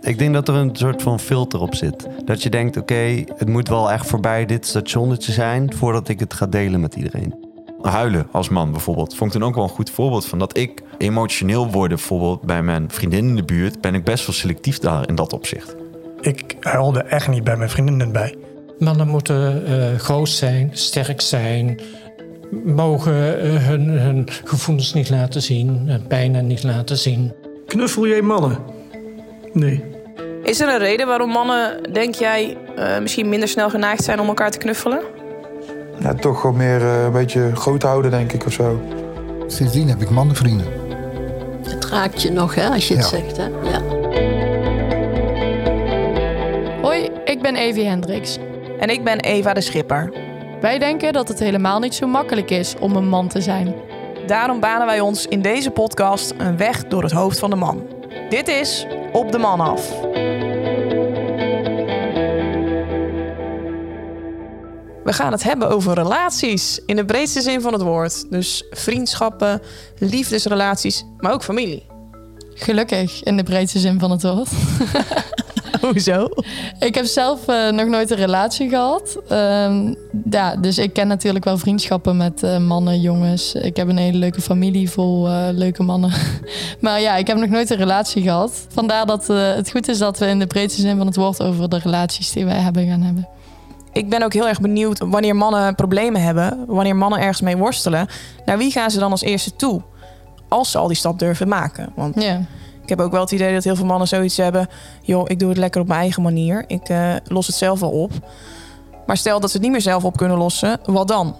Ik denk dat er een soort van filter op zit. Dat je denkt, oké, het moet wel echt voorbij dit stationnetje zijn... voordat ik het ga delen met iedereen. Huilen als man bijvoorbeeld. Vond ik toen ook wel een goed voorbeeld van dat ik emotioneel word. Bijvoorbeeld bij mijn vriendin in de buurt ben ik best wel selectief daar in dat opzicht. Ik huilde echt niet bij mijn vriendinnen bij. Mannen moeten uh, groot zijn, sterk zijn, mogen uh, hun, hun, gevoelens niet laten zien, pijn niet laten zien. Knuffel jij mannen? Nee. Is er een reden waarom mannen, denk jij, uh, misschien minder snel geneigd zijn om elkaar te knuffelen? Ja, toch gewoon meer een beetje groot houden, denk ik, of zo. Sindsdien heb ik mannenvrienden. Het raakt je nog, hè, als je het zegt, hè? Ja. Hoi, ik ben Evie Hendricks. En ik ben Eva de Schipper. Wij denken dat het helemaal niet zo makkelijk is om een man te zijn. Daarom banen wij ons in deze podcast een weg door het hoofd van de man. Dit is Op de Man af. We gaan het hebben over relaties in de breedste zin van het woord. Dus vriendschappen, liefdesrelaties, maar ook familie. Gelukkig in de breedste zin van het woord. Hoezo? Ik heb zelf uh, nog nooit een relatie gehad. Uh, ja, dus ik ken natuurlijk wel vriendschappen met uh, mannen, jongens. Ik heb een hele leuke familie vol eh, leuke mannen. maar ja, ik heb nog nooit een relatie gehad. Vandaar dat het goed is dat we in de breedste zin van het woord over de relaties die wij hebben gaan hebben. Ik ben ook heel erg benieuwd wanneer mannen problemen hebben, wanneer mannen ergens mee worstelen. Naar wie gaan ze dan als eerste toe? Als ze al die stap durven maken. Want ja. Ik heb ook wel het idee dat heel veel mannen zoiets hebben. Joh, ik doe het lekker op mijn eigen manier. Ik uh, los het zelf wel op. Maar stel dat ze het niet meer zelf op kunnen lossen, wat dan?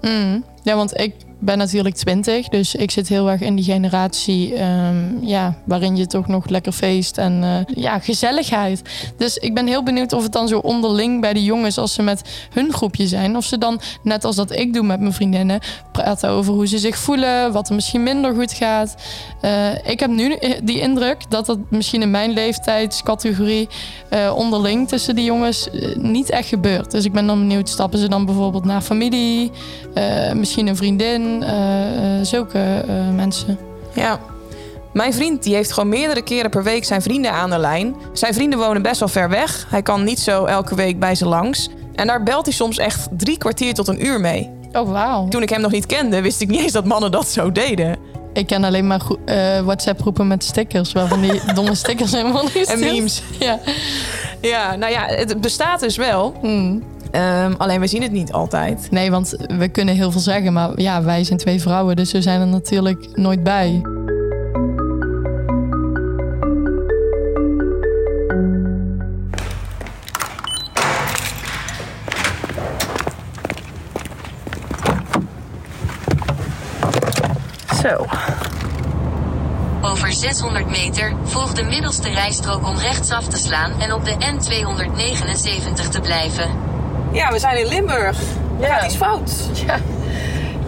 Mm. Ja, want ik ben natuurlijk 20, dus ik zit heel erg in die generatie um, ja, waarin je toch nog lekker feest en uh, ja, gezelligheid. Dus ik ben heel benieuwd of het dan zo onderling bij de jongens, als ze met hun groepje zijn, of ze dan, net als dat ik doe met mijn vriendinnen, praten over hoe ze zich voelen, wat er misschien minder goed gaat. Uh, ik heb nu die indruk dat dat misschien in mijn leeftijdscategorie uh, onderling tussen die jongens niet echt gebeurt. Dus ik ben dan benieuwd, stappen ze dan bijvoorbeeld naar familie, misschien een vriendin? Zulke mensen. Ja. Mijn vriend die heeft gewoon meerdere keren per week zijn vrienden aan de lijn. Zijn vrienden wonen best wel ver weg. Hij kan niet zo elke week bij ze langs. En daar belt hij soms echt drie kwartier tot een uur mee. Oh, wauw. Toen ik hem nog niet kende, wist ik niet eens dat mannen dat zo deden. Ik ken alleen maar uh, WhatsApp-groepen met stickers, waarvan die domme stickers helemaal niet En memes. Ja. ja, nou ja, het bestaat dus wel. Hmm. Um, alleen we zien het niet altijd. Nee, want we kunnen heel veel zeggen, maar ja, wij zijn twee vrouwen, dus we zijn er natuurlijk nooit bij. Zo. Over 600 meter volg de middelste rijstrook om rechtsaf te slaan en op de N279 te blijven. Ja, we zijn in Limburg. Ja. gaat iets fout. Ja,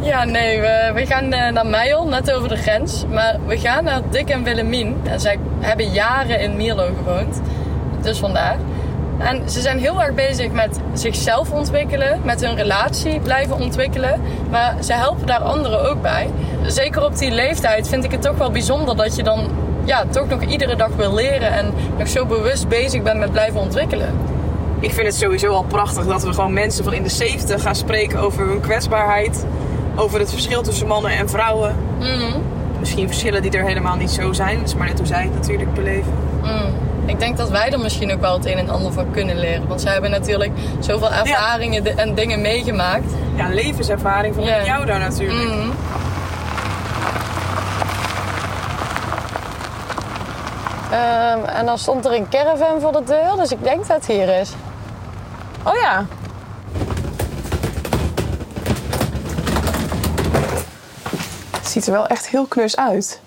ja nee, we, we gaan naar Meijel, net over de grens. Maar we gaan naar Dick en Willemien. En zij hebben jaren in Mierlo gewoond. Dus vandaar. En ze zijn heel erg bezig met zichzelf ontwikkelen, met hun relatie blijven ontwikkelen. Maar ze helpen daar anderen ook bij. Zeker op die leeftijd vind ik het toch wel bijzonder dat je dan ja, toch nog iedere dag wil leren en nog zo bewust bezig bent met blijven ontwikkelen. Ik vind het sowieso al prachtig dat we gewoon mensen van in de 70 gaan spreken over hun kwetsbaarheid. Over het verschil tussen mannen en vrouwen. Mm. Misschien verschillen die er helemaal niet zo zijn. Is maar net hoe zij het natuurlijk beleven. Mm. Ik denk dat wij er misschien ook wel het een en ander van kunnen leren. Want zij hebben natuurlijk zoveel ervaringen ja. en dingen meegemaakt. Ja, levenservaring van yeah. jou daar natuurlijk. Mm. Um, en dan stond er een caravan voor de deur, dus ik denk dat het hier is. Oh ja. Het ziet er wel echt heel knus uit.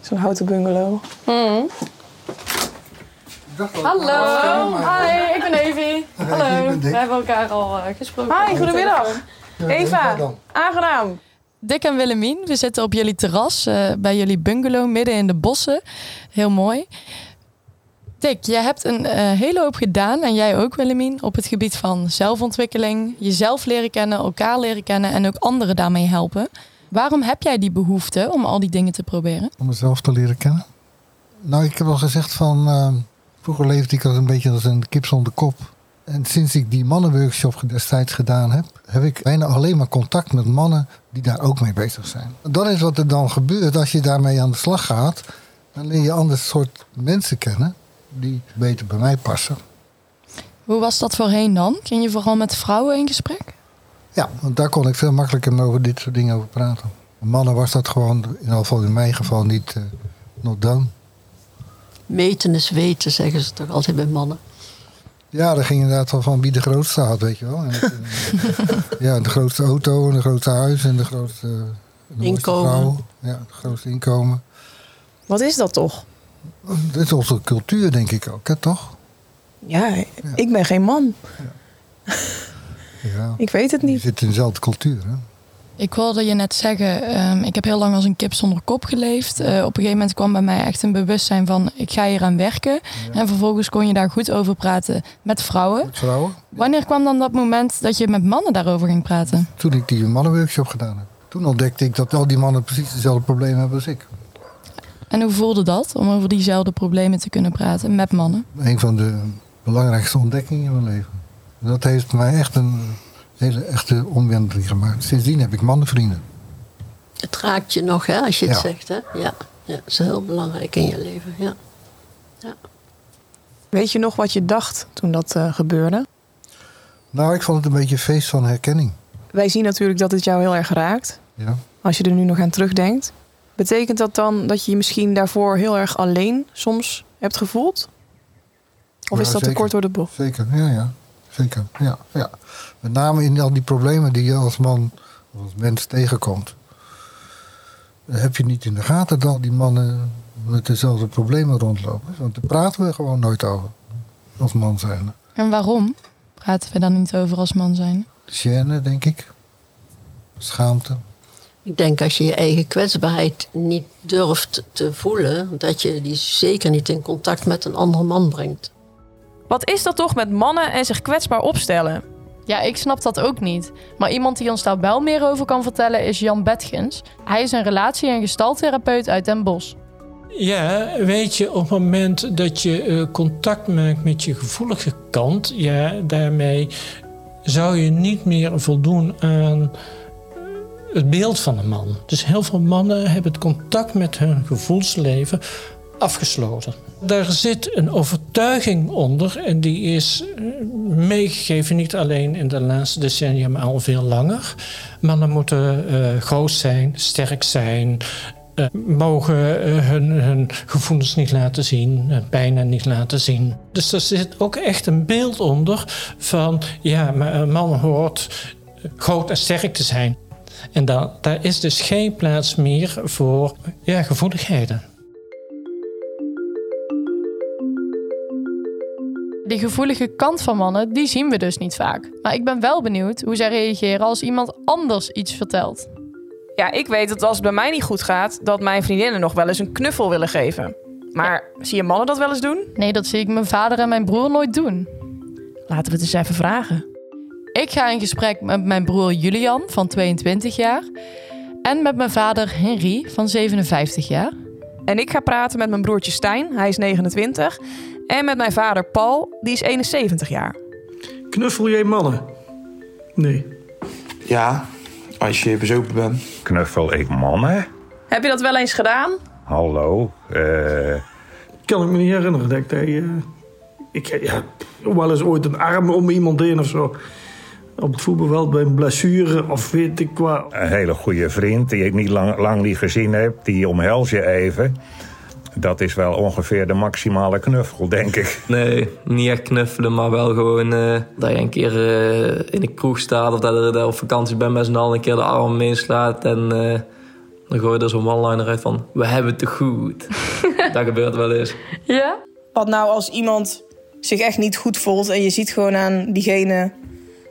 Zo'n houten bungalow. Mm. Hallo. Hi, ik ben Evie. Hallo. We hebben elkaar al uh, gesproken. Hi, goedemiddag. Eva, aangenaam. Dick en Willemien, we zitten op jullie terras uh, bij jullie bungalow midden in de bossen. Heel mooi. Dick, jij hebt een uh, hele hoop gedaan en jij ook Willemien op het gebied van zelfontwikkeling, jezelf leren kennen, elkaar leren kennen en ook anderen daarmee helpen. Waarom heb jij die behoefte om al die dingen te proberen? Om mezelf te leren kennen. Nou, ik heb al gezegd van, uh, Vroeger leefde ik als een beetje als een kip zonder kop. En sinds ik die mannenworkshop destijds gedaan heb, heb ik bijna alleen maar contact met mannen die daar ook mee bezig zijn. Dat is wat er dan gebeurt als je daarmee aan de slag gaat. Dan leer je ander soort mensen kennen die beter bij mij passen. Hoe was dat voorheen dan? Ging je vooral met vrouwen in gesprek? Ja, want daar kon ik veel makkelijker over dit soort dingen over praten. Mannen was dat gewoon, in ieder geval in mijn geval, niet uh, not done. Meten is weten, zeggen ze toch altijd bij mannen. Ja, dat ging inderdaad wel van wie de grootste had, weet je wel. En, ja, de grootste auto en de grootste huis en de grootste de inkomen. Vrouw. Ja, het grootste inkomen. Wat is dat toch? Dit is onze cultuur, denk ik ook, hè, toch? Ja, ja. ik ben geen man. Ja. ja. Ik weet het niet. Je zit in dezelfde cultuur, hè? Ik hoorde je net zeggen, um, ik heb heel lang als een kip zonder kop geleefd. Uh, op een gegeven moment kwam bij mij echt een bewustzijn van, ik ga hier aan werken. Ja. En vervolgens kon je daar goed over praten met vrouwen. Met vrouwen? Wanneer kwam dan dat moment dat je met mannen daarover ging praten? Toen ik die mannenworkshop gedaan heb. Toen ontdekte ik dat al die mannen precies dezelfde problemen hebben als ik. En hoe voelde dat om over diezelfde problemen te kunnen praten met mannen? Een van de belangrijkste ontdekkingen in mijn leven. Dat heeft mij echt een hele echte omwenteling gemaakt. Sindsdien heb ik mannenvrienden. Het raakt je nog, hè, als je het ja. zegt. Hè? Ja. ja, dat is heel belangrijk in je leven. Ja. ja. Weet je nog wat je dacht toen dat uh, gebeurde? Nou, ik vond het een beetje een feest van herkenning. Wij zien natuurlijk dat het jou heel erg raakt. Ja. Als je er nu nog aan terugdenkt. Betekent dat dan dat je je misschien daarvoor heel erg alleen soms hebt gevoeld? Of ja, is dat zeker. te kort door de bocht? Zeker, ja, ja. Zeker, ja, ja. Met name in al die problemen die je als man of als mens tegenkomt. Heb je niet in de gaten dat die mannen met dezelfde problemen rondlopen. Want daar praten we gewoon nooit over. Als man zijn. En waarom praten we dan niet over als man zijn? Gêne, denk ik. Schaamte. Ik denk als je je eigen kwetsbaarheid niet durft te voelen, dat je die zeker niet in contact met een andere man brengt. Wat is dat toch met mannen en zich kwetsbaar opstellen? Ja, ik snap dat ook niet. Maar iemand die ons daar wel meer over kan vertellen is Jan Betgens. Hij is een relatie- en gestaltherapeut uit Den Bosch. Ja, weet je, op het moment dat je uh, contact maakt met je gevoelige kant, ja, daarmee zou je niet meer voldoen aan het beeld van een man. Dus heel veel mannen hebben het contact met hun gevoelsleven afgesloten. Daar zit een overtuiging onder en die is meegegeven niet alleen in de laatste decennia, maar al veel langer. Mannen moeten uh, groot zijn, sterk zijn, uh, mogen uh, hun, hun, gevoelens niet laten zien, bijna niet laten zien. Dus er zit ook echt een beeld onder van, ja, een man hoort groot en sterk te zijn. En daar, daar is dus geen plaats meer voor ja, gevoeligheden. Die gevoelige kant van mannen, die zien we dus niet vaak. Maar ik ben wel benieuwd hoe zij reageren als iemand anders iets vertelt. Ja, ik weet dat als het bij mij niet goed gaat, dat mijn vriendinnen nog wel eens een knuffel willen geven. Maar zie je mannen dat wel eens doen? Nee, dat zie ik mijn vader en mijn broer nooit doen. Laten we het eens even vragen. Ik ga in gesprek met mijn broer Julian van 22 jaar en met mijn vader Henry van 57 jaar. En ik ga praten met mijn broertje Stijn, hij is 29. En met mijn vader Paul, die is 71 jaar. Knuffel jij mannen? Nee. Ja, als je bezopen bent. Knuffel ik mannen? Heb je dat wel eens gedaan? Hallo? Uh... Kan ik me niet herinneren dat ik dat... Uh, ik ja, wel eens ooit een arm om iemand heen of zo. Op het voetbalveld bij een blessure of weet ik wat. Een hele goede vriend die ik niet lang, lang niet gezien heb. Die omhels je even. Dat is wel ongeveer de maximale knuffel, denk ik. Nee, niet echt knuffelen, maar wel gewoon uh, dat je een keer uh, in de kroeg staat... of dat je op vakantie bent met z'n allen een keer de arm meeslaat... en uh, dan gooi je er zo'n one-liner uit van... we hebben het te goed. dat gebeurt wel eens. Ja? Wat nou als iemand zich echt niet goed voelt... en je ziet gewoon aan diegene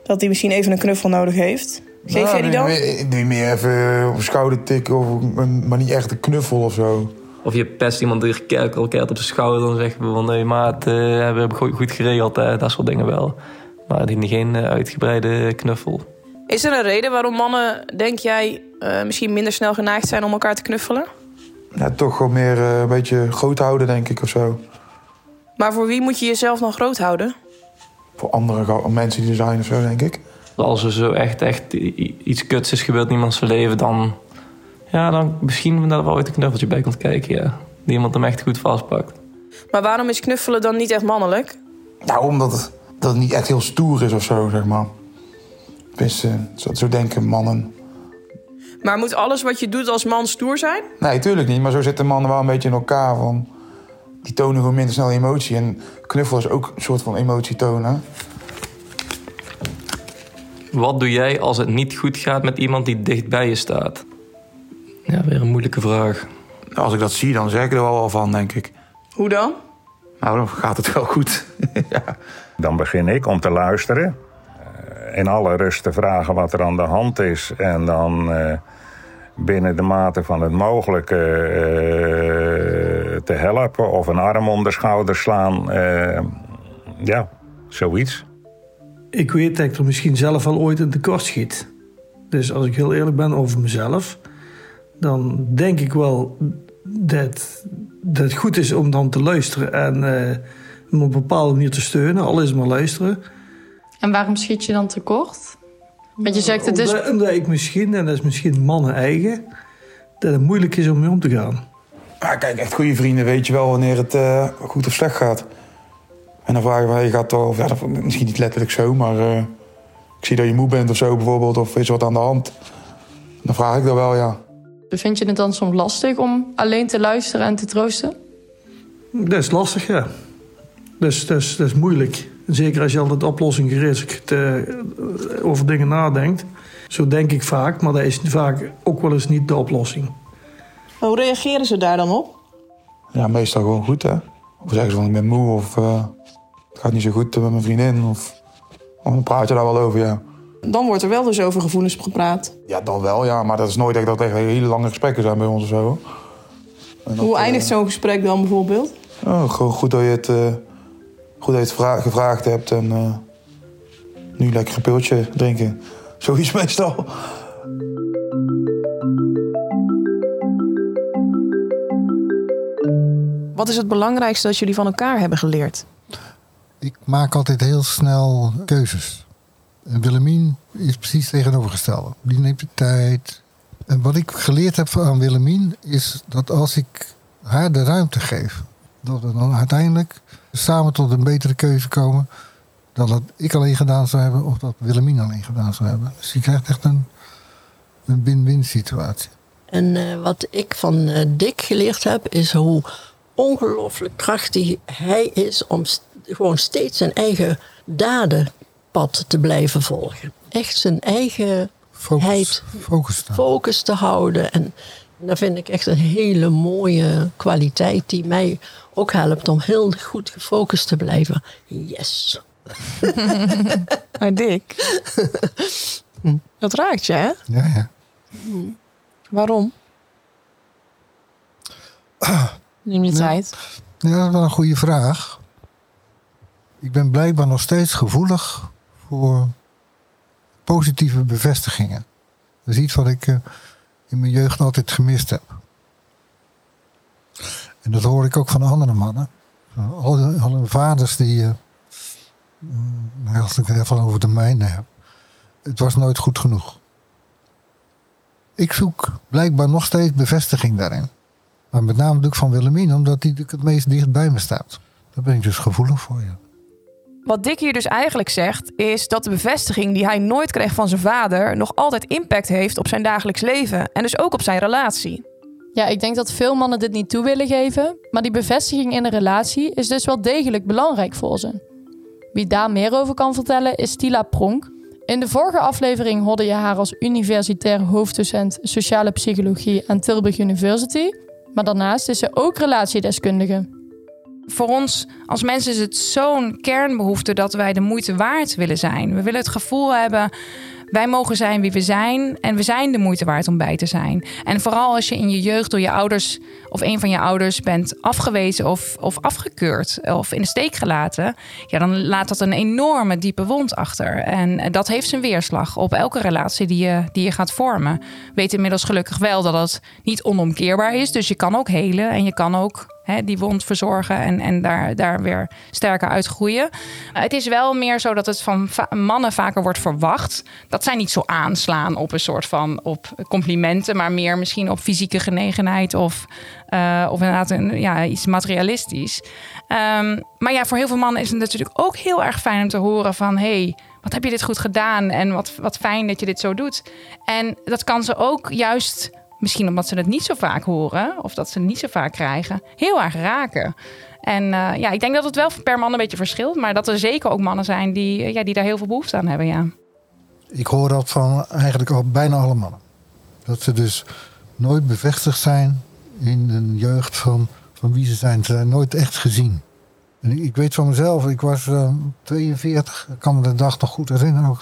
dat hij misschien even een knuffel nodig heeft... Geef nou, jij die dan? Nee, meer even op de schouder tikken, of, maar niet echt een knuffel of zo. Of je pest iemand die elkaar op de schouder. Dan zeggen we van nee maat, uh, we hebben goed geregeld. Uh, dat soort dingen wel. Maar die geen uh, uitgebreide knuffel. Is er een reden waarom mannen, denk jij, misschien minder snel geneigd zijn om elkaar te knuffelen? Ja, toch gewoon meer een beetje groot houden, denk ik, of zo. Maar voor wie moet je jezelf dan groot houden? Voor andere mensen die er zijn of zo, denk ik. Als er zo echt, echt iets kuts is gebeurd in iemands leven, dan... Ja, dan misschien dat er wel ooit een knuffeltje bij komt kijken, ja. Die iemand hem echt goed vastpakt. Maar waarom is knuffelen dan niet echt mannelijk? Nou, omdat het, dat het niet echt heel stoer is of zo, zeg maar. Tenminste, zo, zo denken mannen. Maar moet alles wat je doet als man stoer zijn? Nee, tuurlijk niet. Maar zo zitten mannen wel een beetje in elkaar. Van, die tonen gewoon minder snel emotie. En knuffel is ook een soort van emotie tonen. Wat doe jij als het niet goed gaat met iemand die dicht bij je staat? Ja, weer een moeilijke vraag. Als ik dat zie, dan zeg ik er wel van, denk ik. Hoe dan? Nou, dan gaat het wel goed. Dan begin ik om te luisteren. eh, In alle rust te vragen wat er aan de hand is. En dan eh, binnen de mate van het mogelijke eh, te helpen. Of een arm om de schouder slaan. eh, ja, zoiets. Ik weet dat ik er misschien zelf wel ooit in tekort schiet. Dus als ik heel eerlijk ben over mezelf, dan denk ik wel dat, dat het goed is om dan te luisteren en eh, hem op een bepaalde manier te steunen, al is maar luisteren. En waarom schiet je dan tekort? Want je zegt het is... Omdat, omdat ik misschien, en dat is misschien mannen eigen, dat het moeilijk is om mee om te gaan. Maar kijk, echt goede vrienden weet je wel wanneer het eh, goed of slecht gaat. En dan vragen wij, je gaat toch, ja, misschien niet letterlijk zo, maar eh, ik zie dat je moe bent of zo bijvoorbeeld, of is er wat aan de hand. Dan vraag ik dat wel, ja. Vind je het dan soms lastig om alleen te luisteren en te troosten? Dat is lastig, ja. Dus dat is, dat is moeilijk. Zeker als je altijd oplossinggericht eh, over dingen nadenkt. Zo denk ik vaak, maar dat is vaak ook wel eens niet de oplossing. Hoe reageren ze daar dan op? Ja, meestal gewoon goed, hè. Of zeggen ze van, ik ben moe, of eh, het gaat niet zo goed met mijn vriendin, of... of dan praat je daar wel over, ja. Dan wordt er wel dus over gevoelens gepraat. Ja, dan wel, ja, maar dat is nooit echt dat er echt hele lange gesprekken zijn bij ons of zo. Dat, Hoe eh, eindigt zo'n gesprek dan bijvoorbeeld? Oh, gewoon goed dat je het, eh, goed dat je het vra- gevraagd hebt en eh, nu lekker een piltje drinken. Zoiets meestal. Wat is het belangrijkste dat jullie van elkaar hebben geleerd? Ik maak altijd heel snel keuzes. En Willemien is precies tegenovergestelde. Die neemt de tijd. En wat ik geleerd heb aan Willemien is dat als ik haar de ruimte geef, dat we dan uiteindelijk samen tot een betere keuze komen dan dat ik alleen gedaan zou hebben of dat Willemien alleen gedaan zou hebben. Dus je krijgt echt een, win-win situatie. En eh, wat ik van eh, Dick geleerd heb, is hoe ongelooflijk krachtig hij is om gewoon steeds zijn eigen dadenpad te blijven volgen. Echt zijn eigen Focus, focus te focus te houden. En dat vind ik echt een hele mooie kwaliteit die mij ook helpt om heel goed gefocust te blijven. Yes. Maar Dick, dat raakt je, hè? Ja, ja. Waarom? Neem je Ja. tijd. Ja, dat is wel een goede vraag. Ik ben blijkbaar nog steeds gevoelig voor positieve bevestigingen. Dat is iets wat ik eh, in mijn jeugd altijd gemist heb. En dat hoor ik ook van andere mannen. Alle, alle vaders die. eh, nou, als ik het even over de mijne heb. Het was nooit goed genoeg. Ik zoek blijkbaar nog steeds bevestiging daarin. Maar met name natuurlijk van Willemien, omdat die het meest dicht bij me staat. Daar ben ik dus gevoelig voor, ja. Wat Dick hier dus eigenlijk zegt, is dat de bevestiging die hij nooit kreeg van zijn vader nog altijd impact heeft op zijn dagelijks leven en dus ook op zijn relatie. Ja, ik denk dat veel mannen dit niet toe willen geven. Maar die bevestiging in een relatie is dus wel degelijk belangrijk voor ze. Wie daar meer over kan vertellen is Tila Pronk. In de vorige aflevering hoorde je haar als universitair hoofddocent sociale psychologie aan Tilburg University. Maar daarnaast is ze ook relatiedeskundige. Voor ons als mensen is het zo'n kernbehoefte dat wij de moeite waard willen zijn. We willen het gevoel hebben, wij mogen zijn wie we zijn en we zijn de moeite waard om bij te zijn. En vooral als je in je jeugd door je ouders of een van je ouders bent afgewezen of, of afgekeurd of in de steek gelaten, ja, dan laat dat een enorme diepe wond achter. En dat heeft zijn weerslag op elke relatie die je, die je gaat vormen. Weet inmiddels gelukkig wel dat het niet onomkeerbaar is, dus je kan ook helen en je kan ook hè, die wond verzorgen en, en daar, daar weer sterker uitgroeien. Uh, het is wel meer zo dat het van va mannen vaker wordt verwacht. Dat zij niet zo aanslaan op een soort van op complimenten, maar meer misschien op fysieke genegenheid of, uh, of inderdaad een, ja, iets materialistisch. Um, maar ja, voor heel veel mannen is het natuurlijk ook heel erg fijn om te horen van hey, wat heb je dit goed gedaan en wat, wat fijn dat je dit zo doet. En dat kan ze ook juist, misschien omdat ze het niet zo vaak horen of dat ze het niet zo vaak krijgen, heel erg raken. En uh, ja, ik denk dat het wel per man een beetje verschilt, maar dat er zeker ook mannen zijn die, ja, die daar heel veel behoefte aan hebben. Ja. Ik hoor dat van eigenlijk al bijna alle mannen. Dat ze dus nooit bevestigd zijn in een jeugd van, van wie ze zijn. Ze zijn nooit echt gezien. En ik weet van mezelf, ik was uh, 42, ik kan me de dag nog goed herinneren. Ook,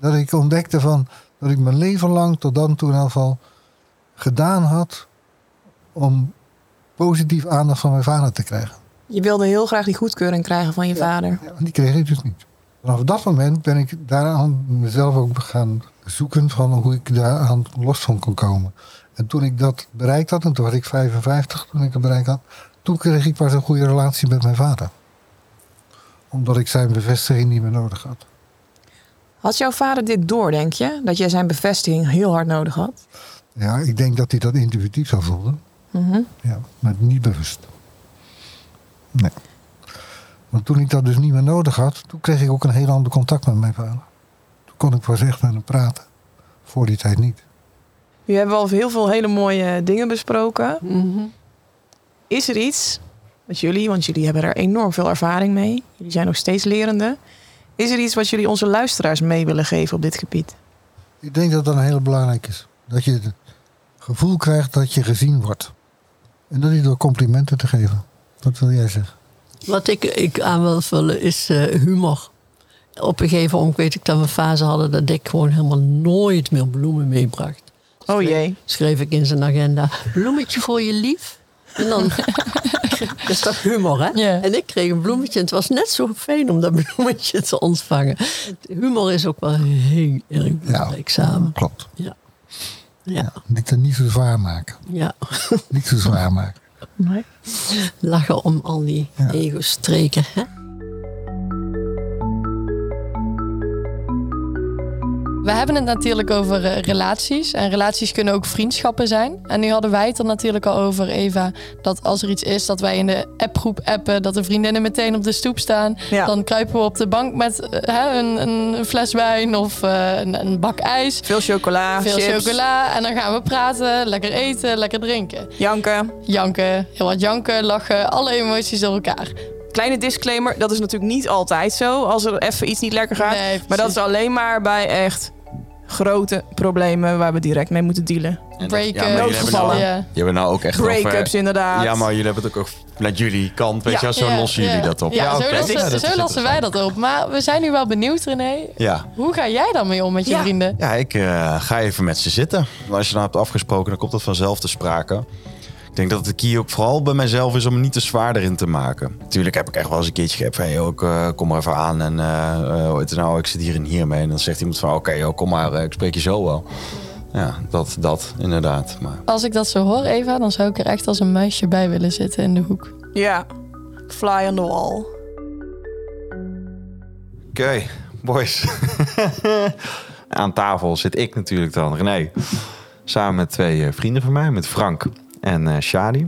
dat ik ontdekte van, dat ik mijn leven lang tot dan toe in gedaan had om positief aandacht van mijn vader te krijgen. Je wilde heel graag die goedkeuring krijgen van je ja, vader. Ja, die kreeg ik dus niet. Vanaf dat moment ben ik daaraan mezelf ook gaan zoeken van hoe ik daaraan los van kon komen. En toen ik dat bereikt had, en toen was ik 55 toen ik dat bereikt had, toen kreeg ik pas een goede relatie met mijn vader. Omdat ik zijn bevestiging niet meer nodig had. Had jouw vader dit door, denk je? Dat jij zijn bevestiging heel hard nodig had? Ja, ik denk dat hij dat intuïtief zou voelen. Mm -hmm. Ja, maar niet bewust. Nee. Want toen ik dat dus niet meer nodig had, toen kreeg ik ook een heel ander contact met mijn vader. Toen kon ik pas echt met hem praten. Voor die tijd niet. We hebben al heel veel hele mooie dingen besproken. Mm -hmm. Is er iets wat jullie, want jullie hebben er enorm veel ervaring mee. Jullie zijn nog steeds lerende. Is er iets wat jullie onze luisteraars mee willen geven op dit gebied? Ik denk dat dat een heel belangrijk is. Dat je het gevoel krijgt dat je gezien wordt. En dat je door complimenten te geven. Wat wil jij zeggen? Wat ik, ik aan wil vullen is uh, humor. Op een gegeven moment weet ik dat we een fase hadden dat ik gewoon helemaal nooit meer bloemen meebracht. Oh jee. Schreef ik in zijn agenda: bloemetje voor je lief. En dan is dat humor, hè? Yeah. En ik kreeg een bloemetje. En het was net zo fijn om dat bloemetje te ontvangen. Humor is ook wel heel erg belangrijk ja, samen. Klopt. Ja. Ja. Niet, niet zo zwaar maken. Ja. niet zo zwaar maken. Nee. Lachen om al die ja. ego-streken, hè? We hebben het natuurlijk over uh, relaties. En relaties kunnen ook vriendschappen zijn. En nu hadden wij het er natuurlijk al over, Eva. Dat als er iets is, dat wij in de appgroep appen. Dat de vriendinnen meteen op de stoep staan. Ja. Dan kruipen we op de bank met uh, een, een, fles wijn of uh, een, een, bak ijs. Veel chocola, Veel chips. chocola. En dan gaan we praten, lekker eten, lekker drinken. Janken. Janken, heel wat janken, lachen. Alle emoties door elkaar. Kleine disclaimer, dat is natuurlijk niet altijd zo als er even iets niet lekker gaat. Nee, maar dat is alleen maar bij echt grote problemen waar we direct mee moeten dealen. Break-ups. Ja, Noodgevallen. Nou, je hebt nou ook echt Break-ups inderdaad. Ja, maar jullie hebben het ook met jullie kant. Weet Ja. je, zo Ja, lossen jullie ja. dat op. Ja, zo, lossen, Ja, dat zo is lossen wij dat op. Maar we zijn nu wel benieuwd, René. Ja. Hoe ga jij daarmee om met je Ja. vrienden? Ja, ik uh, ga even met ze zitten. Als je nou hebt afgesproken, dan komt dat vanzelf te sprake. Ik denk dat het hier ook vooral bij mijzelf is om het niet te zwaar erin te maken. Natuurlijk heb ik echt wel eens een keertje gegeven van... Hey, joh, ik, uh, kom maar even aan en uh, het nou, ik zit hier en hier mee. En dan zegt iemand van, oké, okay, joh, kom maar, ik spreek je zo wel. Ja, dat, dat inderdaad. Maar... Als ik dat zo hoor, Eva, dan zou ik er echt als een muisje bij willen zitten in de hoek. Ja, fly on the wall. Oké, okay, boys. Aan tafel zit ik natuurlijk dan, René. Samen met twee vrienden van mij, met Frank en uh, Shadi.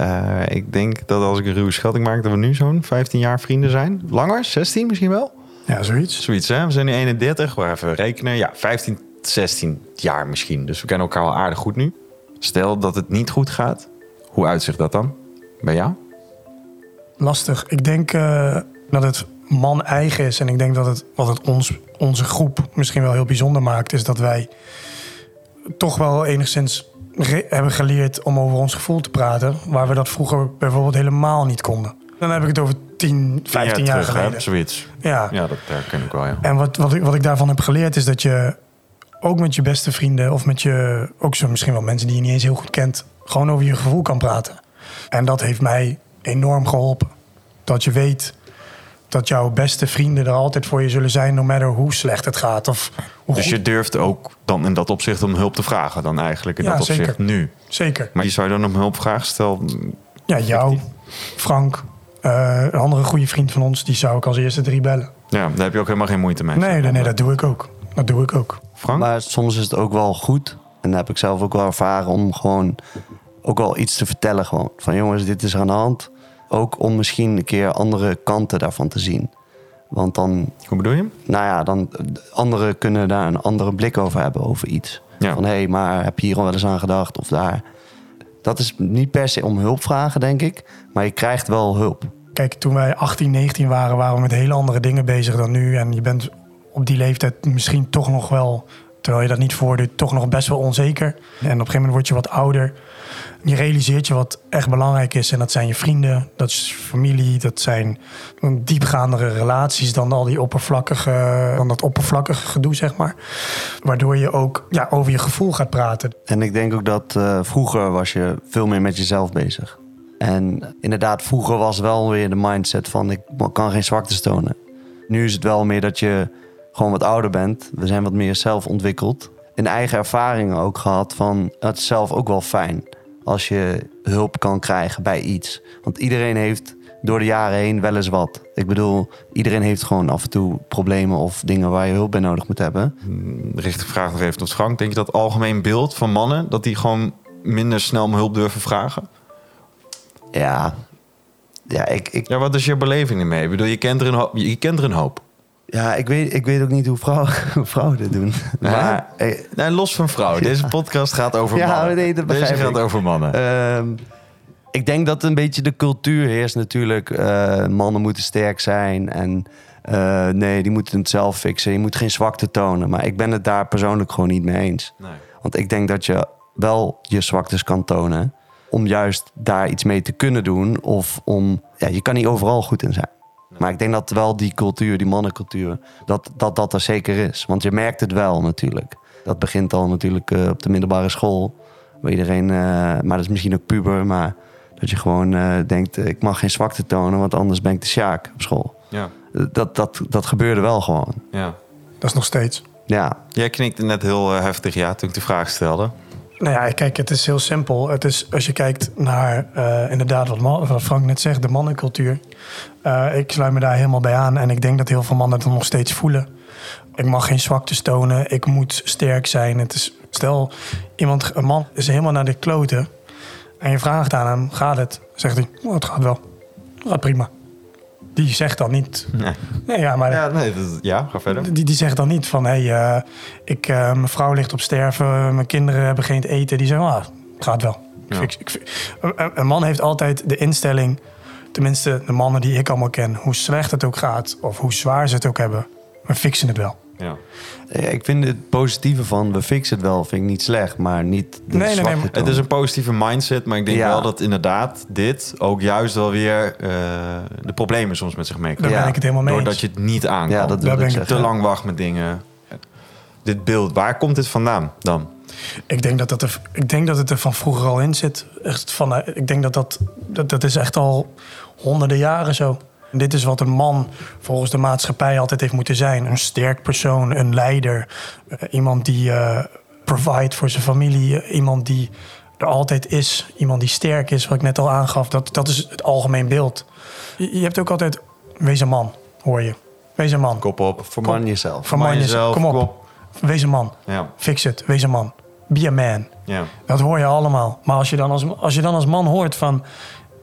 Uh, ik denk dat als ik een ruwe schatting maak, dat we nu zo'n 15 jaar vrienden zijn. Langer? 16 misschien wel? Ja, zoiets. Zoiets, hè? We zijn nu 31, we even rekenen. Ja, 15, 16 jaar misschien. Dus we kennen elkaar al aardig goed nu. Stel dat het niet goed gaat, hoe uitzicht dat dan bij jou? Lastig. Ik denk uh, dat het man eigen is. En ik denk dat het wat het ons, onze groep misschien wel heel bijzonder maakt, is dat wij toch wel enigszins hebben geleerd om over ons gevoel te praten. Waar we dat vroeger bijvoorbeeld helemaal niet konden. Dan heb ik het over 10, 15 jaar, geleden. Hè? Zoiets. Ja. ja, dat herken ik wel, ja. En wat, wat, ik, wat ik daarvan heb geleerd is dat je ook met je beste vrienden... of met je, ook zo misschien wel mensen die je niet eens heel goed kent... gewoon over je gevoel kan praten. En dat heeft mij enorm geholpen. Dat je weet dat jouw beste vrienden er altijd voor je zullen zijn... no matter hoe slecht het gaat. Of hoe dus goed... je durft ook dan in dat opzicht om hulp te vragen dan eigenlijk in Ja, dat opzicht zeker. nu? Zeker. Maar die zou je dan om hulp vragen? Stel, Ja, jou, Frank, eh, een andere goede vriend van ons, die zou ik als eerste drie bellen. Ja, daar heb je ook helemaal geen moeite mee. Nee, nee, nee, dat doe ik ook. Dat doe ik ook. Frank? Maar soms is het ook wel goed. En dat heb ik zelf ook wel ervaren om gewoon ook wel iets te vertellen. Gewoon van jongens, dit is aan de hand. Ook om misschien een keer andere kanten daarvan te zien. Want dan... Hoe bedoel je? Nou ja, dan anderen kunnen daar een andere blik over hebben over iets. Van hé, hey, maar heb je hier al wel eens aan gedacht of daar. Dat is niet per se om hulp vragen, denk ik. Maar je krijgt wel hulp. Kijk, toen wij 18, 19 waren, waren we met hele andere dingen bezig dan nu. En je bent op die leeftijd misschien toch nog wel, terwijl je dat niet voordoet, toch nog best wel onzeker. En op een gegeven moment word je wat ouder. Je realiseert je wat echt belangrijk is. En dat zijn je vrienden, dat is familie, dat zijn diepgaandere relaties dan al die oppervlakkige, dan dat oppervlakkige gedoe, zeg maar. Waardoor je ook ja, over je gevoel gaat praten. En ik denk ook dat uh, vroeger was je veel meer met jezelf bezig. En inderdaad, vroeger was wel weer de mindset van ik kan geen zwaktes tonen. Nu is het wel meer dat je gewoon wat ouder bent. We zijn wat meer zelf ontwikkeld. En eigen ervaringen ook gehad van het zelf ook wel fijn als je hulp kan krijgen bij iets. Want iedereen heeft door de jaren heen wel eens wat. Ik bedoel, iedereen heeft gewoon af en toe problemen of dingen waar je hulp bij nodig moet hebben. Richt de vraag nog even tot Frank. Denk je dat algemeen beeld van mannen, dat die gewoon minder snel om hulp durven vragen? Ja. Ja, ik, ik... ja wat is je beleving ermee? Ik bedoel, je kent er een hoop. Je kent er een hoop. Ja, ik weet, ik weet ook niet hoe vrouwen, hoe vrouwen dit doen. Maar, nee, los van vrouwen. Deze podcast gaat over ja, mannen. Nee, dat Deze gaat over mannen. Uh, ik denk dat een beetje de cultuur heerst natuurlijk. Uh, mannen moeten sterk zijn en uh, nee, die moeten het zelf fixen. Je moet geen zwakte tonen. Maar ik ben het daar persoonlijk gewoon niet mee eens. Nee. Want ik denk dat je wel je zwaktes kan tonen om juist daar iets mee te kunnen doen. Of om, ja, je kan niet overal goed in zijn. Maar ik denk dat wel die cultuur, die mannencultuur, dat, dat dat er zeker is. Want je merkt het wel natuurlijk. Dat begint al natuurlijk uh, op de middelbare school. Waar iedereen, uh, maar dat is misschien ook puber, maar dat je gewoon uh, denkt: ik mag geen zwakte tonen, want anders ben ik de sjaak op school. Ja. Dat, dat, dat gebeurde wel gewoon. Ja. Dat is nog steeds. Ja. Jij knikte net heel heftig ja toen ik de vraag stelde. Nou ja, kijk, het is heel simpel. Het is, als je kijkt naar uh, inderdaad wat, man, wat, Frank net zegt, de mannencultuur. Uh, ik sluit me daar helemaal bij aan. En ik denk dat heel veel mannen het nog steeds voelen. Ik mag geen zwaktes tonen. Ik moet sterk zijn. Het is, stel, iemand, een man is helemaal naar de kloten. En je vraagt aan hem, gaat het? Zegt hij, oh, het gaat wel. Het gaat prima. Die zegt dan niet. Nee. nee ja, maar. Ja, nee, dat, ja, ga verder. Die, die zegt dan niet van: hé, hey, uh, ik, uh, mijn vrouw ligt op sterven, mijn kinderen hebben geen eten. Die zeggen: ah, het gaat wel. Ja. Ik, ik, een, man heeft altijd de instelling, tenminste de mannen die ik allemaal ken, hoe slecht het ook gaat of hoe zwaar ze het ook hebben, we fixen het wel. Ja. Ik vind het positieve van we fixen het wel, vind ik niet slecht, maar niet. De nee, nee, nee. Het is een positieve mindset, maar ik denk ja. wel dat inderdaad dit ook juist wel weer uh, de problemen soms met zich meekrijgt. Daar ben ik het helemaal mee Doordat je het niet aan ja, dat dat ik je te lang wacht met dingen. Dit beeld, waar komt dit vandaan dan? Ik denk dat, dat er, ik denk dat het er van vroeger al in zit. Echt van, ik denk dat dat, dat dat is echt al honderden jaren zo. En dit is wat een man volgens de maatschappij altijd heeft moeten zijn. Een sterk persoon, een leider. Uh, iemand die uh, provide voor zijn familie. Uh, iemand die er altijd is. Iemand die sterk is, wat ik net al aangaf. Dat, dat is het algemeen beeld. Je, je hebt ook altijd... Wees een man, hoor je. Wees een man. Kop op. Verman jezelf. Verman jezelf. Kom op. Kop. Wees een man. Ja. Fix het. Wees een man. Be a man. Ja. Dat hoor je allemaal. Maar als je dan als, als, je dan als man hoort van...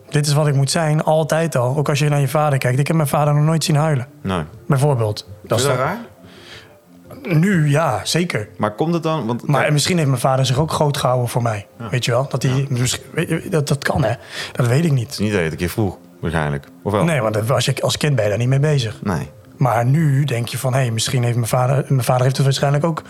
Dit is wat ik moet zijn, altijd al. Ook als je naar je vader kijkt. Ik heb mijn vader nog nooit zien huilen. Nee. Bijvoorbeeld. Dat is dat raar? Nu, ja, zeker. Maar komt het dan... Want, maar misschien heeft mijn vader zich ook groot gehouden voor mij. Ja. Weet je wel? Dat, hij, ja. dat, dat kan, hè. Dat weet ik niet. Niet dat je het een keer vroeg, waarschijnlijk. Of wel? Nee, want als, je, als kind ben je daar niet mee bezig. Nee. Maar nu denk je van... hé, hey, misschien heeft mijn vader... Mijn vader heeft het waarschijnlijk ook...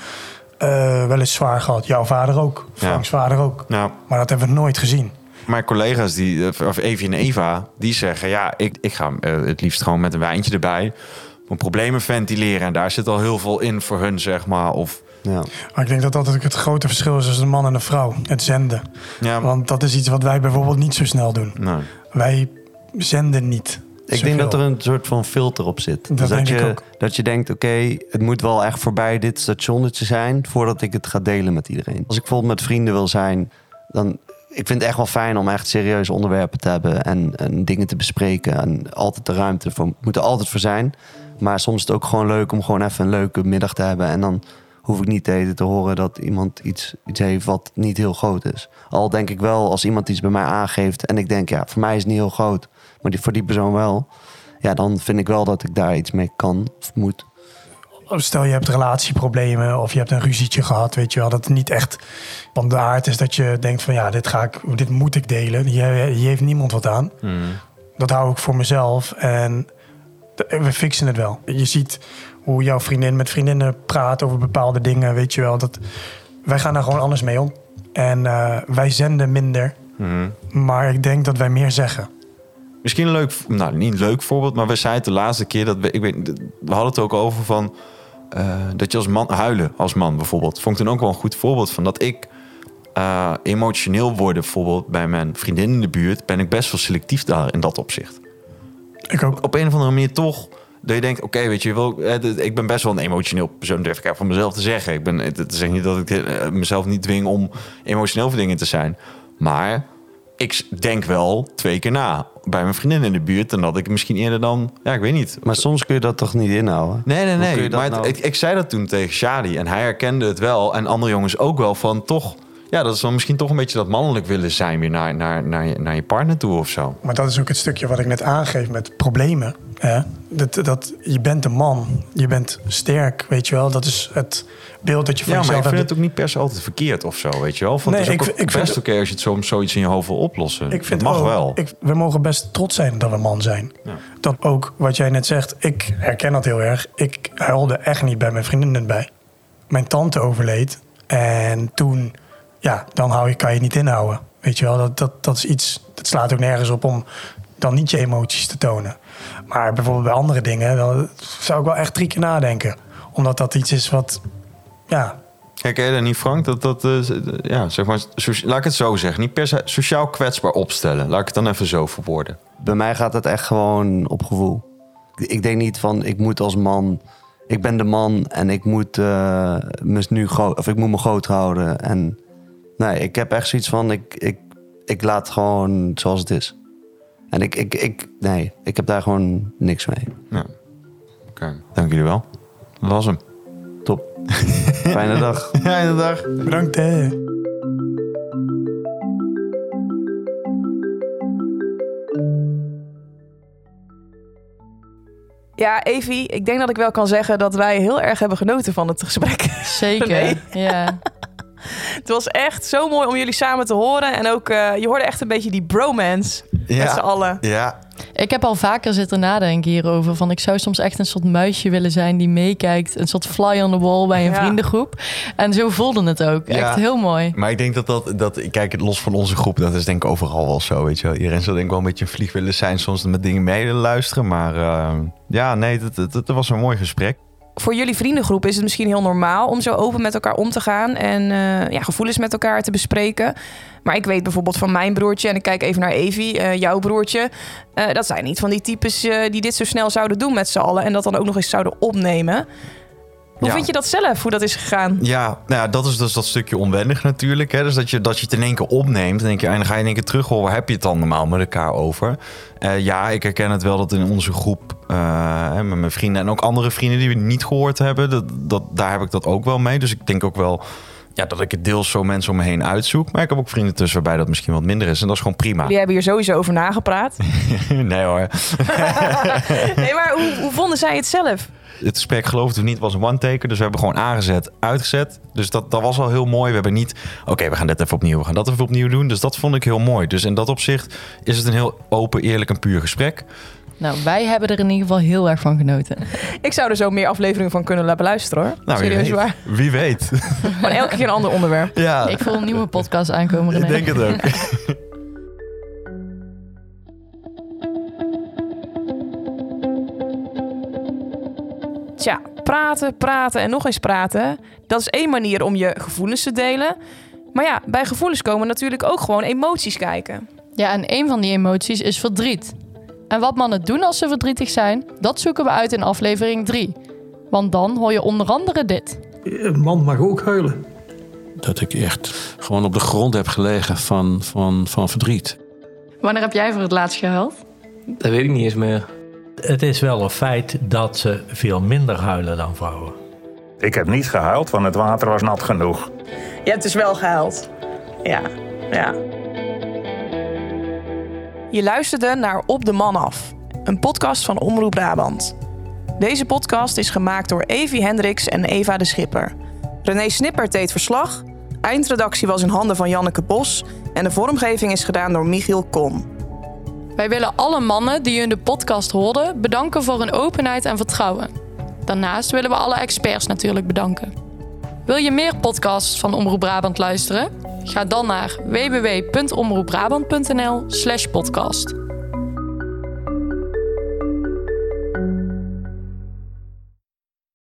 Uh, wel eens zwaar gehad. Jouw vader ook. Franks vader ook. Ja. Maar dat hebben we nooit gezien. Mijn collega's, die, of Evie en Eva, die zeggen... ja, ik, ik ga uh, het liefst gewoon met een wijntje erbij... om problemen ventileren. En daar zit al heel veel in voor hun, zeg maar. Of, ja. Maar ik denk dat dat het grote verschil is tussen een man en een vrouw. Het zenden. Ja. Want dat is iets wat wij bijvoorbeeld niet zo snel doen. Nee. Wij zenden niet. Ik zoveel. denk dat er een soort van filter op zit. Dat, dus dat, denk je, ik ook. dat je denkt, oké, okay, het moet wel echt voorbij dit stationnetje zijn... voordat ik het ga delen met iedereen. Als ik bijvoorbeeld met vrienden wil zijn... dan ik vind het echt wel fijn om echt serieuze onderwerpen te hebben en, en dingen te bespreken. En altijd de ruimte voor, moet er altijd voor zijn. Maar soms is het ook gewoon leuk om gewoon even een leuke middag te hebben. En dan hoef ik niet te horen dat iemand iets, iets heeft wat niet heel groot is. Al denk ik wel, als iemand iets bij mij aangeeft en ik denk, ja, voor mij is het niet heel groot, maar die, voor die persoon wel. Ja, dan vind ik wel dat ik daar iets mee kan of moet. Stel je hebt relatieproblemen of je hebt een ruzietje gehad, weet je wel, dat het niet echt van de aard is dat je denkt van ja, dit, ga ik, dit moet ik delen. Hier, hier heeft niemand wat aan. Dat hou ik voor mezelf en we fixen het wel. Je ziet hoe jouw vriendin met vriendinnen praat over bepaalde dingen, weet je wel. Dat, wij gaan daar gewoon anders mee om. En eh, wij zenden minder, maar ik denk dat wij meer zeggen. Misschien een leuk, nou niet een leuk voorbeeld, maar we zeiden de laatste keer dat we, ik weet, we hadden het ook over van eh, dat je als man huilen als man bijvoorbeeld. Vond ik toen ook wel een goed voorbeeld van dat ik eh, emotioneel worden bijvoorbeeld bij mijn vriendin in de buurt ben ik best wel selectief daar in dat opzicht. Ik ook. Op een of andere manier toch dat je denkt, oké, weet je wel, eh, ik ben best wel een emotioneel persoon, durf ik van mezelf te zeggen. Ik ben, het zeg niet dat ik mezelf niet dwing om emotioneel voor dingen te zijn, maar ik denk wel twee keer na bij mijn vriendin in de buurt en dat ik misschien eerder dan, ja, ik weet niet. Maar soms kun je dat toch niet inhouden? Nee, nee, nee. Maar het- nou- ik, ik zei dat toen tegen Shadi en hij herkende het wel en andere jongens ook wel van toch, ja, dat is dan misschien toch een beetje dat mannelijk willen zijn weer naar, naar, naar, je, naar je partner toe of zo. Maar dat is ook het stukje wat ik net aangeef met problemen. Hè? Dat, dat, je bent een man, je bent sterk, weet je wel. Dat is het beeld dat je van Ja, maar ik jezelf vind hebt. het ook niet per se altijd verkeerd of zo, weet je wel. Nee, het is ook ik- best oké als je het soms zoiets in je hoofd wil oplossen. Ik vind dat mag ook, wel. Ik, we mogen best trots zijn dat we man zijn. Dat ook wat jij net zegt, ik herken dat heel erg. Ik huilde echt niet bij mijn vriendinnen bij. Mijn tante overleed. En toen, ja, dan hou je, kan je het niet inhouden. Weet je wel, dat, dat, dat is iets, dat slaat ook nergens op om dan niet je emoties te tonen. Maar bijvoorbeeld bij andere dingen, dan zou ik wel echt drie keer nadenken. Omdat dat iets is wat, ja, Herken je dat niet, Frank? Dat, dat, eh, ja, zeg maar, so- laat ik het zo zeggen. Niet per se sociaal kwetsbaar opstellen. Laat ik het dan even zo verwoorden. Bij mij gaat het echt gewoon op gevoel. Ik denk niet van ik moet als man. Ik ben de man en ik moet, eh, me nu groot, of ik moet me groot houden. En nee, ik heb echt zoiets van ik, ik, ik laat gewoon zoals het is. En ik, ik, ik, nee, ik heb daar gewoon niks mee. Ja. Oké, dank jullie wel. Dat was hem. Top. Fijne dag. Fijne dag. bedankt hè. Ja, Evie, ik denk dat ik wel kan zeggen dat wij heel erg hebben genoten van het gesprek. Zeker, Nee. ja. Het was echt zo mooi om jullie samen te horen. En ook, eh, je hoorde echt een beetje die bromance met z'n allen. Ja. Ik heb al vaker zitten nadenken hierover. Van ik zou soms echt een soort muisje willen zijn die meekijkt. Een soort fly on the wall bij een Ja. vriendengroep. En zo voelde het ook. Ja. Echt heel mooi. Maar ik denk dat dat, dat, kijk, het los van onze groep, dat is denk ik overal wel zo, weet je wel. Iedereen zal denk ik wel een beetje een vlieg willen zijn, soms met dingen mee willen luisteren. Maar eh, ja, nee, dat, dat, dat was een mooi gesprek. Voor jullie vriendengroep is het misschien heel normaal om zo open met elkaar om te gaan. En eh, ja, gevoelens met elkaar te bespreken. Maar ik weet bijvoorbeeld van mijn broertje, en ik kijk even naar Evie, eh, jouw broertje. eh, dat zijn niet van die types die dit zo snel zouden doen met z'n allen. En dat dan ook nog eens zouden opnemen. Hoe Ja. vind je dat zelf, hoe dat is gegaan? Ja, nou ja, dat is dus dat stukje onwennig natuurlijk. Hè? Dus dat je, dat je het in één keer opneemt. En, denk je, en dan ga je in één keer terug horen, waar heb je het dan normaal met elkaar over? Eh, ja, ik herken het wel dat in onze groep, eh, met mijn vrienden en ook andere vrienden die we niet gehoord hebben, dat, dat, daar heb ik dat ook wel mee. Dus ik denk ook wel ja, dat ik het deels zo mensen om me heen uitzoek. Maar ik heb ook vrienden tussen waarbij dat misschien wat minder is. En dat is gewoon prima. Jullie hebben hier sowieso over nagepraat. nee hoor. nee, maar hoe, hoe vonden zij het zelf? Het gesprek, geloof het of niet, was een one-taker. Dus we hebben gewoon aangezet, uitgezet. Dus dat, dat was al heel mooi. We hebben niet, oké, we gaan dit even opnieuw, we gaan dat even opnieuw doen. Dus dat vond ik heel mooi. Dus in dat opzicht is het een heel open, eerlijk en puur gesprek. Nou, wij hebben er in ieder geval heel erg van genoten. Ik zou er zo meer afleveringen van kunnen laten beluisteren hoor. Nou, wie Serieus weet. waar. Wie weet. Gewoon elke keer een ander onderwerp. Ja. Ik voel een nieuwe podcast aankomen. René. Ik denk het ook. Tja, praten, praten en nog eens praten. Dat is één manier om je gevoelens te delen. Maar ja, bij gevoelens komen natuurlijk ook gewoon emoties kijken. Ja, en een van die emoties is verdriet. En wat mannen doen als ze verdrietig zijn, dat zoeken we uit in aflevering 3. Want dan hoor je onder andere dit. Een man mag ook huilen. dat ik echt gewoon op de grond heb gelegen van, van, van verdriet. Wanneer heb jij voor het laatst gehuild? Dat weet ik niet eens meer. Het is wel een feit dat ze veel minder huilen dan vrouwen. Ik heb niet gehuild, want het water was nat genoeg. Je hebt dus wel gehuild. Ja, ja. Je luisterde naar Op de Man af, een podcast van Omroep Brabant. Deze podcast is gemaakt door Evi Hendricks en Eva de Schipper. René Snippert deed verslag, eindredactie was in handen van Janneke Bos en de vormgeving is gedaan door Michiel Kom. Wij willen alle mannen die in de podcast hoorden bedanken voor hun openheid en vertrouwen. Daarnaast willen we alle experts natuurlijk bedanken. Wil je meer podcasts van Omroep Brabant luisteren? Ga dan naar www.omroepbrabant.nl/podcast.